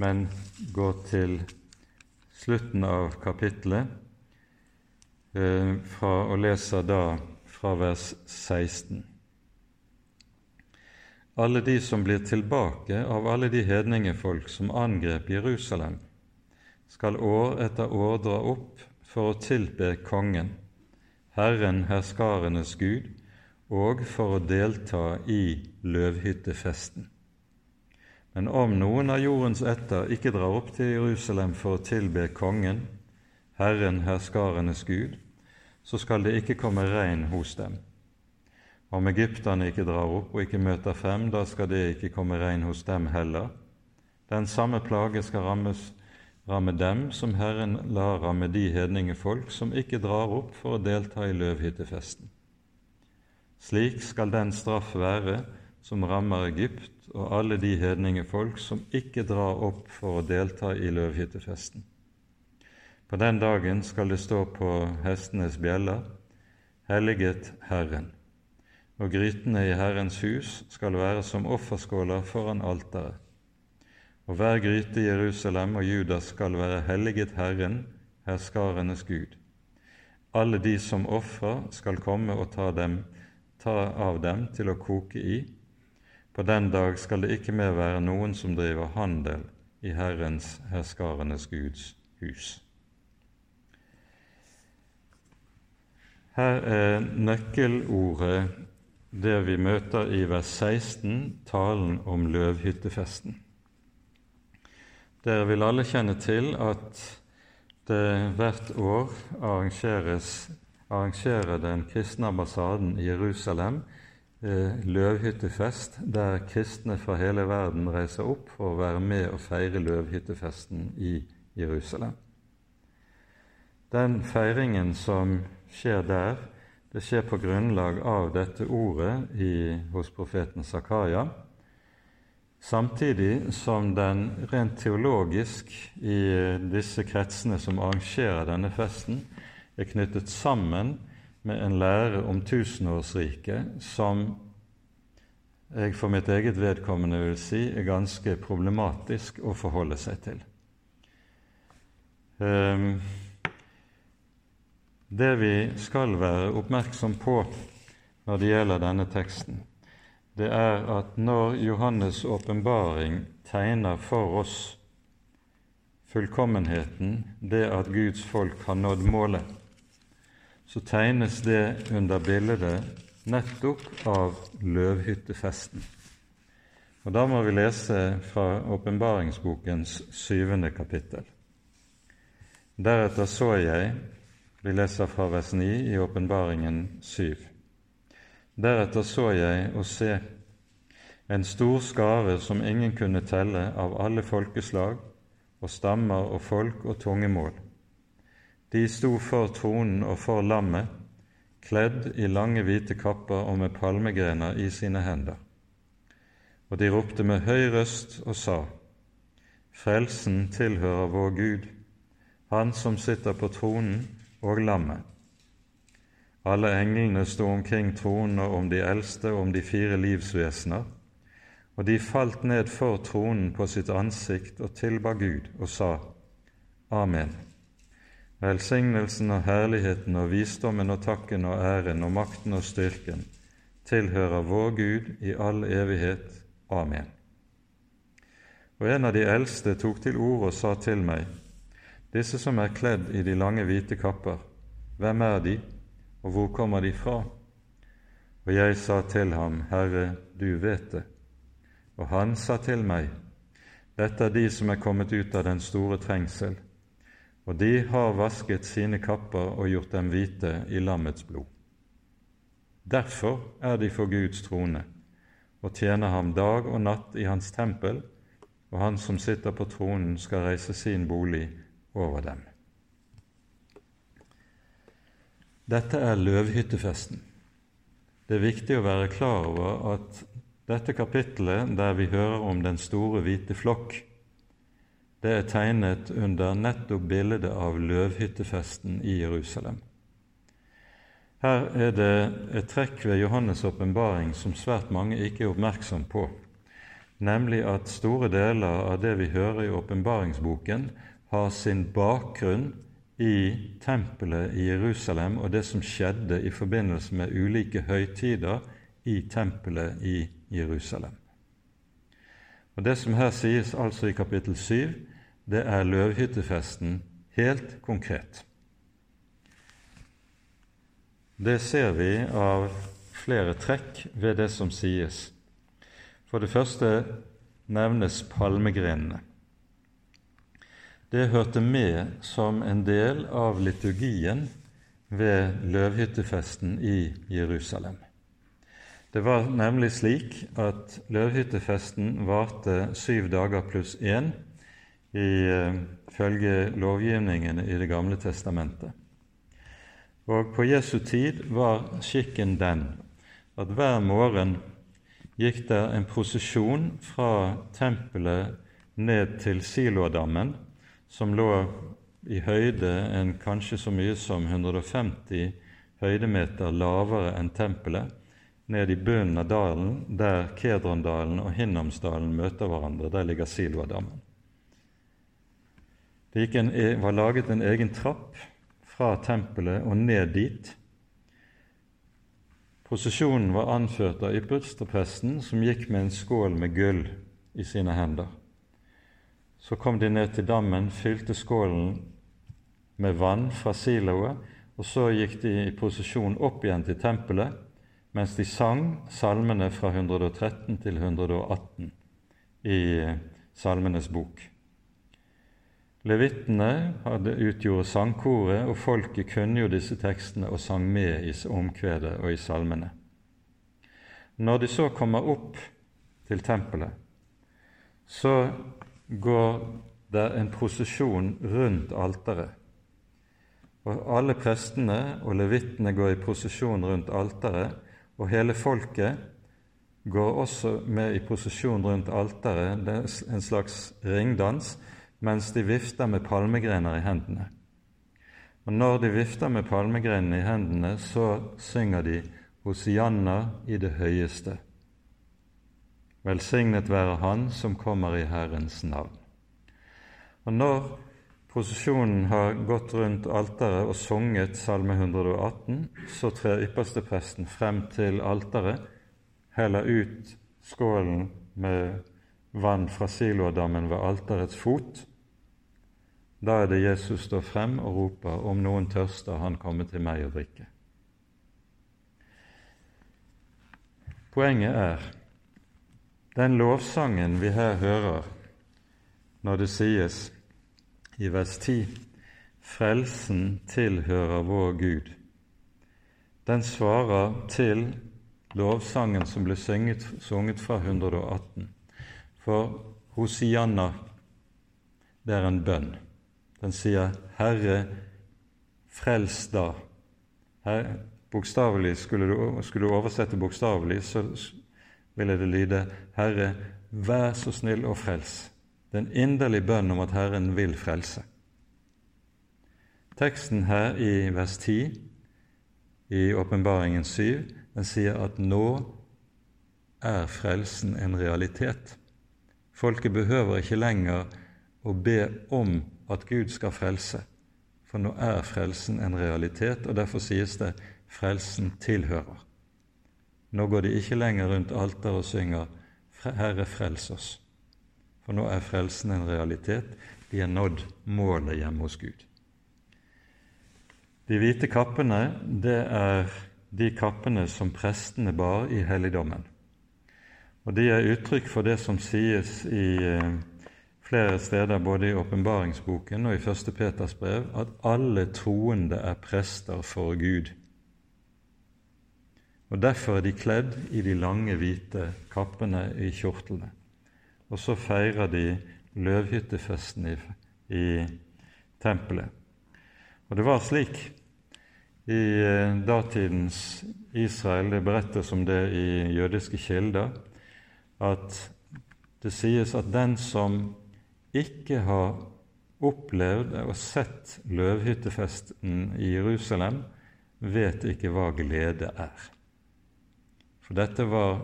S1: men går til slutten av kapittelet uh, fra, og leser da fra vers 16. Alle de som blir tilbake av alle de hedningefolk som angrep Jerusalem, skal år etter år dra opp for å tilbe kongen Herren herskarenes Gud, og for å delta i løvhyttefesten. Men om noen av jordens ætter ikke drar opp til Jerusalem for å tilbe Kongen, Herren herskarenes Gud, så skal det ikke komme regn hos dem. Om egypterne ikke drar opp og ikke møter frem, da skal det ikke komme regn hos dem heller. Den samme plage skal rammes, ramme dem som Herren lar ramme de hedningefolk som ikke drar opp for å delta i løvhyttefesten. Slik skal den straff være som rammer Egypt og alle de hedningefolk som ikke drar opp for å delta i løvhyttefesten. På den dagen skal det stå på hestenes bjeller, helliget Herren, og grytene i Herrens hus skal være som offerskåler foran alteret. Og hver gryte i Jerusalem og Judas skal være helliget Herren, herskarenes Gud. Alle de som ofrer, skal komme og ta, dem, ta av dem til å koke i. På den dag skal det ikke mer være noen som driver handel i Herrens, herskarenes Guds hus. Her er nøkkelordet det vi møter i vers 16, talen om løvhyttefesten. Dere vil alle kjenne til at det hvert år arrangerer den kristne ambassaden i Jerusalem løvhyttefest, der kristne fra hele verden reiser opp for å være med og feire løvhyttefesten i Jerusalem. Den feiringen som skjer der, det skjer på grunnlag av dette ordet i, hos profeten Zakaria, samtidig som den rent teologisk i disse kretsene som arrangerer denne festen, er knyttet sammen med en lære om tusenårsriket som jeg for mitt eget vedkommende vil si er ganske problematisk å forholde seg til. Um, det vi skal være oppmerksom på når det gjelder denne teksten, det er at når Johannes' åpenbaring tegner for oss fullkommenheten, det at Guds folk har nådd målet, så tegnes det under bildet nettopp av løvhyttefesten. Og Da må vi lese fra åpenbaringsbokens syvende kapittel. Deretter så jeg vi leser fra vers 9 i Åpenbaringen 7. Deretter så jeg og se en stor skare som ingen kunne telle, av alle folkeslag og stammer og folk og tungemål. De sto for tronen og for lammet, kledd i lange, hvite kapper og med palmegrener i sine hender. Og de ropte med høy røst og sa:" Frelsen tilhører vår Gud, Han som sitter på tronen og lammet. Alle englene sto omkring tronen og om de eldste og om de fire livsvesener, og de falt ned for tronen på sitt ansikt og tilba Gud og sa Amen. Velsignelsen og herligheten og visdommen og takken og æren og makten og styrken tilhører vår Gud i all evighet. Amen. Og en av de eldste tok til orde og sa til meg:" Disse som er kledd i de lange, hvite kapper, hvem er de, og hvor kommer de fra? Og jeg sa til ham, Herre, du vet det. Og han sa til meg, Dette er de som er kommet ut av den store trengsel, og de har vasket sine kapper og gjort dem hvite i lammets blod. Derfor er de for Guds trone og tjener ham dag og natt i hans tempel, og han som sitter på tronen, skal reise sin bolig over dem. Dette er løvhyttefesten. Det er viktig å være klar over at dette kapittelet, der vi hører om den store, hvite flokk, det er tegnet under nettopp bildet av løvhyttefesten i Jerusalem. Her er det et trekk ved Johannes' åpenbaring som svært mange ikke er oppmerksom på, nemlig at store deler av det vi hører i åpenbaringsboken, har sin bakgrunn i tempelet i Jerusalem og det som skjedde i forbindelse med ulike høytider i tempelet i Jerusalem. Og Det som her sies altså i kapittel 7, det er løvhyttefesten helt konkret. Det ser vi av flere trekk ved det som sies. For det første nevnes palmegrenene. Det hørte med som en del av liturgien ved løvhyttefesten i Jerusalem. Det var nemlig slik at løvhyttefesten varte syv dager pluss én ifølge lovgivningen lovgivningene i Det gamle testamentet. Og på Jesu tid var skikken den at hver morgen gikk det en prosesjon fra tempelet ned til Silodammen, som lå i høyde en kanskje så mye som 150 høydemeter lavere enn tempelet, ned i bunnen av dalen, der Kedrondalen og Hinnomsdalen møter hverandre. Der ligger Siloadammen. Det en, e, var laget en egen trapp fra tempelet og ned dit. Prosesjonen var anført av ypperstepresten, som gikk med en skål med gull i sine hender. Så kom de ned til dammen, fylte skålen med vann fra siloet, og så gikk de i posisjon opp igjen til tempelet mens de sang salmene fra 113 til 118 i Salmenes bok. Levittene hadde utgjorde sangkoret, og folket kunne jo disse tekstene og sang med i omkvedet og i salmene. Når de så kommer opp til tempelet, så går det en prosesjon rundt alteret. Og alle prestene og levittene går i prosesjon rundt alteret, og hele folket går også med i prosesjon rundt alteret, det er en slags ringdans, mens de vifter med palmegrener i hendene. Og Når de vifter med palmegrenene i hendene, så synger de Hosianna i det høyeste. Velsignet være Han som kommer i Herrens navn. Og Når prosesjonen har gått rundt alteret og sunget Salme 118, så trer ypperstepresten frem til alteret, heller ut skålen med vann fra Siloadammen ved alterets fot. Da er det Jesus står frem og roper, om noen tørster, han kommer til meg og drikke. Poenget er den lovsangen vi her hører når det sies i vers 10 Frelsen tilhører vår Gud. Den svarer til lovsangen som ble synget, sunget fra 118. For Hosianna, det er en bønn. Den sier 'Herre, frels da'. Skulle du, skulle du oversette bokstavelig, så ville det lyde 'Herre, vær så snill og frels'. Det er en inderlig bønn om at Herren vil frelse. Teksten her i vers 10 i Åpenbaringen 7 den sier at nå er frelsen en realitet. Folket behøver ikke lenger å be om at Gud skal frelse, for nå er frelsen en realitet, og derfor sies det 'frelsen tilhører'. Nå går de ikke lenger rundt alteret og synger 'Herre, frels oss', for nå er frelsen en realitet. De er nådd målet hjemme hos Gud. De hvite kappene, det er de kappene som prestene bar i helligdommen. Og de er uttrykk for det som sies i eh, flere steder, både i åpenbaringsboken og i 1. Peters brev, at alle troende er prester for Gud. Og Derfor er de kledd i de lange, hvite kappene i kjortlene. Og så feirer de løvhyttefesten i, i tempelet. Og det var slik i eh, datidens Israel, det berettes om det i jødiske kilder, at det sies at den som ikke har opplevd og sett løvhyttefesten i Jerusalem, vet ikke hva glede er. For dette var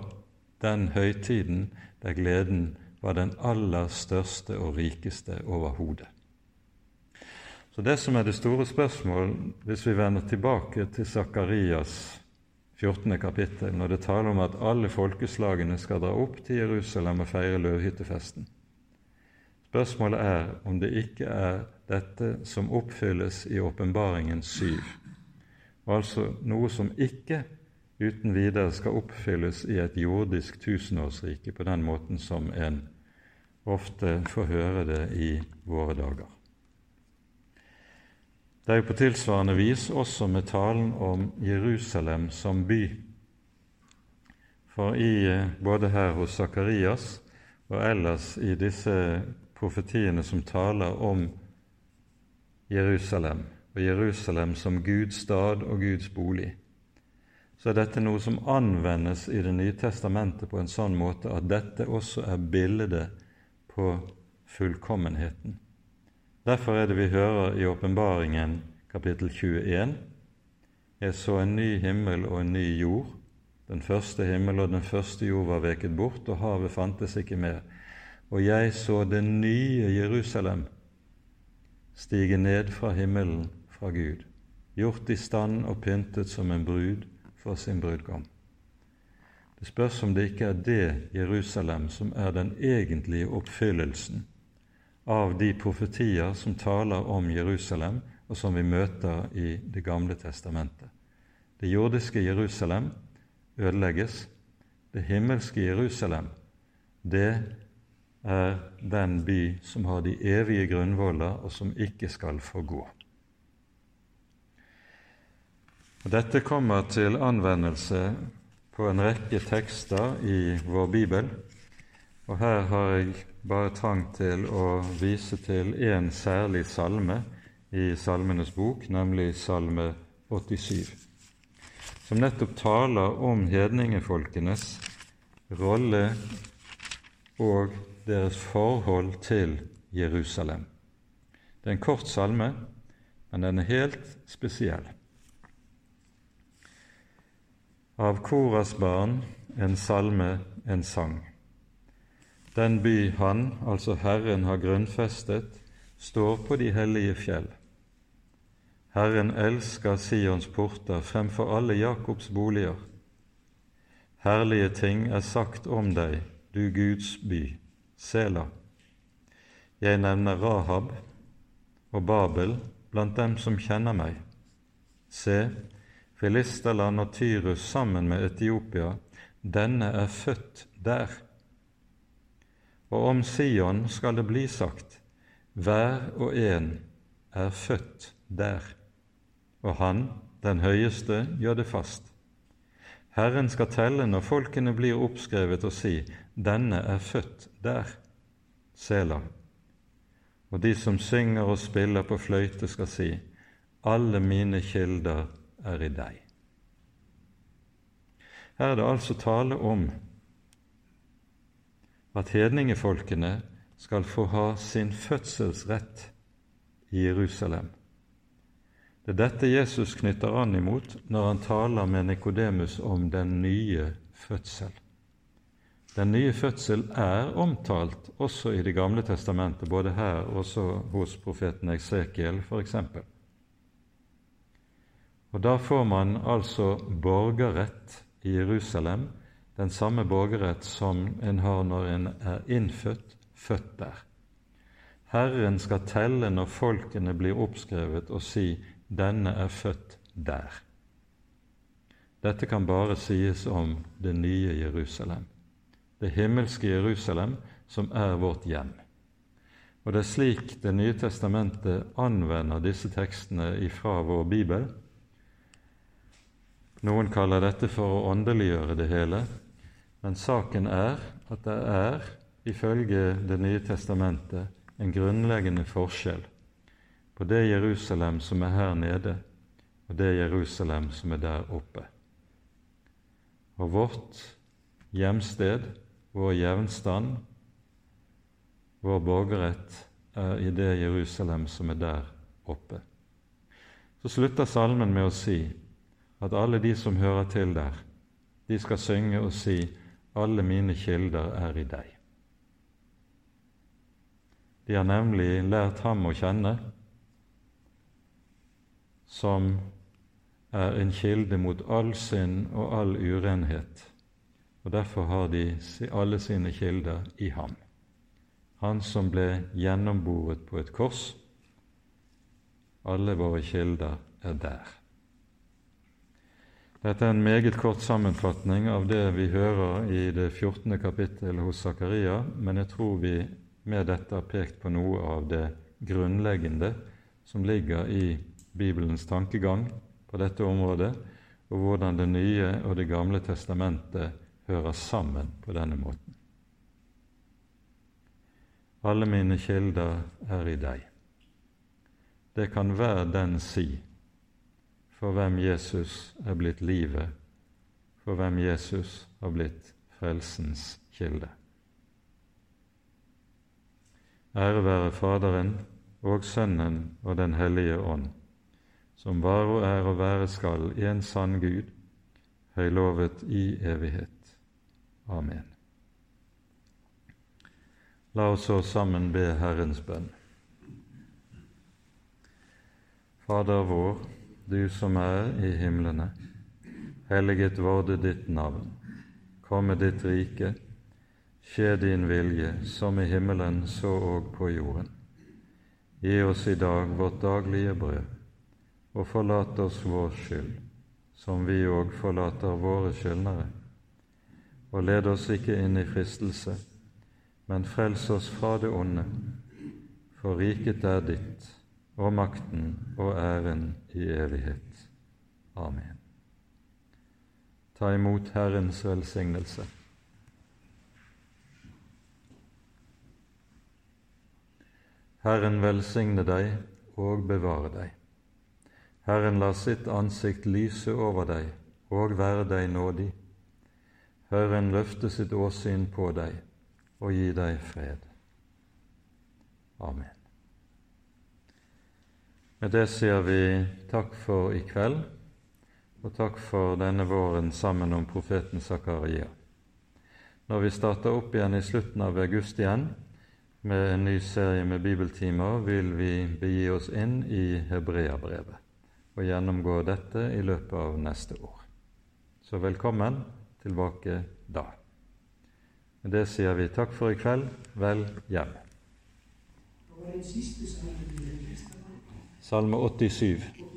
S1: den høytiden der gleden var den aller største og rikeste overhodet. Så det som er det store spørsmål, hvis vi vender tilbake til Sakarias 14. kapittel, når det taler om at alle folkeslagene skal dra opp til Jerusalem og feire løvhyttefesten, Spørsmålet er om det ikke er dette som oppfylles i Åpenbaringen syv, altså noe som ikke uten videre skal oppfylles i et jordisk tusenårsrike på den måten som en ofte får høre det i våre dager. Det er jo på tilsvarende vis også med talen om Jerusalem som by. For i, eh, både her hos Sakarias og ellers i disse profetiene som taler om Jerusalem, og Jerusalem som Guds stad og Guds bolig, så er dette noe som anvendes i Det nye testamentet på en sånn måte at dette også er bildet på fullkommenheten. Derfor er det vi hører i åpenbaringen kapittel 21 Jeg så en ny himmel og en ny jord. Den første himmel og den første jord var veket bort, og havet fantes ikke mer. Og jeg så det nye Jerusalem stige ned fra himmelen fra Gud, gjort i stand og pyntet som en brud for sin brudgom. Det spørs om det ikke er det Jerusalem som er den egentlige oppfyllelsen av de profetier som taler om Jerusalem, og som vi møter i Det gamle testamentet. Det jordiske Jerusalem ødelegges. Det himmelske Jerusalem, det er den by som har de evige grunnvoller, og som ikke skal forgå. Og Dette kommer til anvendelse på en rekke tekster i vår bibel, og her har jeg bare trang til å vise til én særlig salme i Salmenes bok, nemlig Salme 87, som nettopp taler om hedningefolkenes rolle og deres forhold til Jerusalem. Det er en kort salme, men den er helt spesiell. Av Koras barn en salme, en sang. Den by han, altså Herren, har grunnfestet, står på de hellige fjell. Herren elsker Sions porter fremfor alle Jakobs boliger. Herlige ting er sagt om deg, du Guds by. Sela. Jeg nevner Rahab og Babel blant dem som kjenner meg. Se, Filisterland og Tyrus sammen med Etiopia, denne er født der. Og om Sion skal det bli sagt, hver og en er født der, og han, den høyeste, gjør det fast. Herren skal telle når folkene blir oppskrevet og si:" Denne er født der. Selam. Og de som synger og spiller på fløyte, skal si:" Alle mine kilder er i deg. Her er det altså tale om at hedningefolkene skal få ha sin fødselsrett i Jerusalem. Det er dette Jesus knytter an imot når han taler med Nikodemus om den nye fødsel. Den nye fødsel er omtalt også i Det gamle testamentet, både her og også hos profeten Eksekiel f.eks. Og Da får man altså borgerrett i Jerusalem, den samme borgerrett som en har når en er innfødt, født der. Herren skal telle når folkene blir oppskrevet, og si denne er født der. Dette kan bare sies om det nye Jerusalem, det himmelske Jerusalem, som er vårt hjem. Og Det er slik Det nye testamentet anvender disse tekstene ifra vår bibel. Noen kaller dette for å åndeliggjøre det hele, men saken er at det er, ifølge Det nye testamentet, en grunnleggende forskjell på det Jerusalem som er her nede, og det Jerusalem som er der oppe. Og vårt hjemsted, vår jevnstand, vår borgerrett, er i det Jerusalem som er der oppe. Så slutter salmen med å si at alle de som hører til der, de skal synge og si alle mine kilder er i deg. De har nemlig lært ham å kjenne, som er en kilde mot all synd og all urenhet, og derfor har de alle sine kilder i ham. Han som ble gjennomboret på et kors. Alle våre kilder er der. Dette er en meget kort sammenfatning av det vi hører i det 14. kapittel hos Zakaria, men jeg tror vi med dette har pekt på noe av det grunnleggende som ligger i Bibelens tankegang på dette området, og hvordan Det nye og Det gamle testamentet hører sammen på denne måten. Alle mine kilder er i deg. Det kan hver den si for hvem Jesus er blitt livet, for hvem Jesus har blitt frelsens kilde. Ære være Faderen og Sønnen og Den hellige ånd, som var og er og være skal i en sann Gud, høylovet i evighet. Amen. La oss så sammen be Herrens bønn. Fader vår, du som er i himlene. Helliget vorde ditt navn. Komme ditt rike. Skje din vilje, som i himmelen, så og på jorden. Gi oss i dag vårt daglige brød, og forlat oss vår skyld, som vi òg forlater våre skyldnere. Og led oss ikke inn i fristelse, men frels oss fra det onde, for riket er ditt og makten og æren i evighet. Amen. Ta imot Herrens velsignelse. Herren velsigne deg og bevare deg. Herren lar sitt ansikt lyse over deg og være deg nådig. Herren løfte sitt åsyn på deg og gi deg fred. Amen. Med det sier vi takk for i kveld, og takk for denne våren sammen om profeten Zakaria. Når vi starter opp igjen i slutten av august igjen med en ny serie med bibeltimer, vil vi begi oss inn i Hebreabrevet og gjennomgå dette i løpet av neste år. Så velkommen tilbake da. Med det sier vi takk for i kveld. Vel hjem. Salme 87.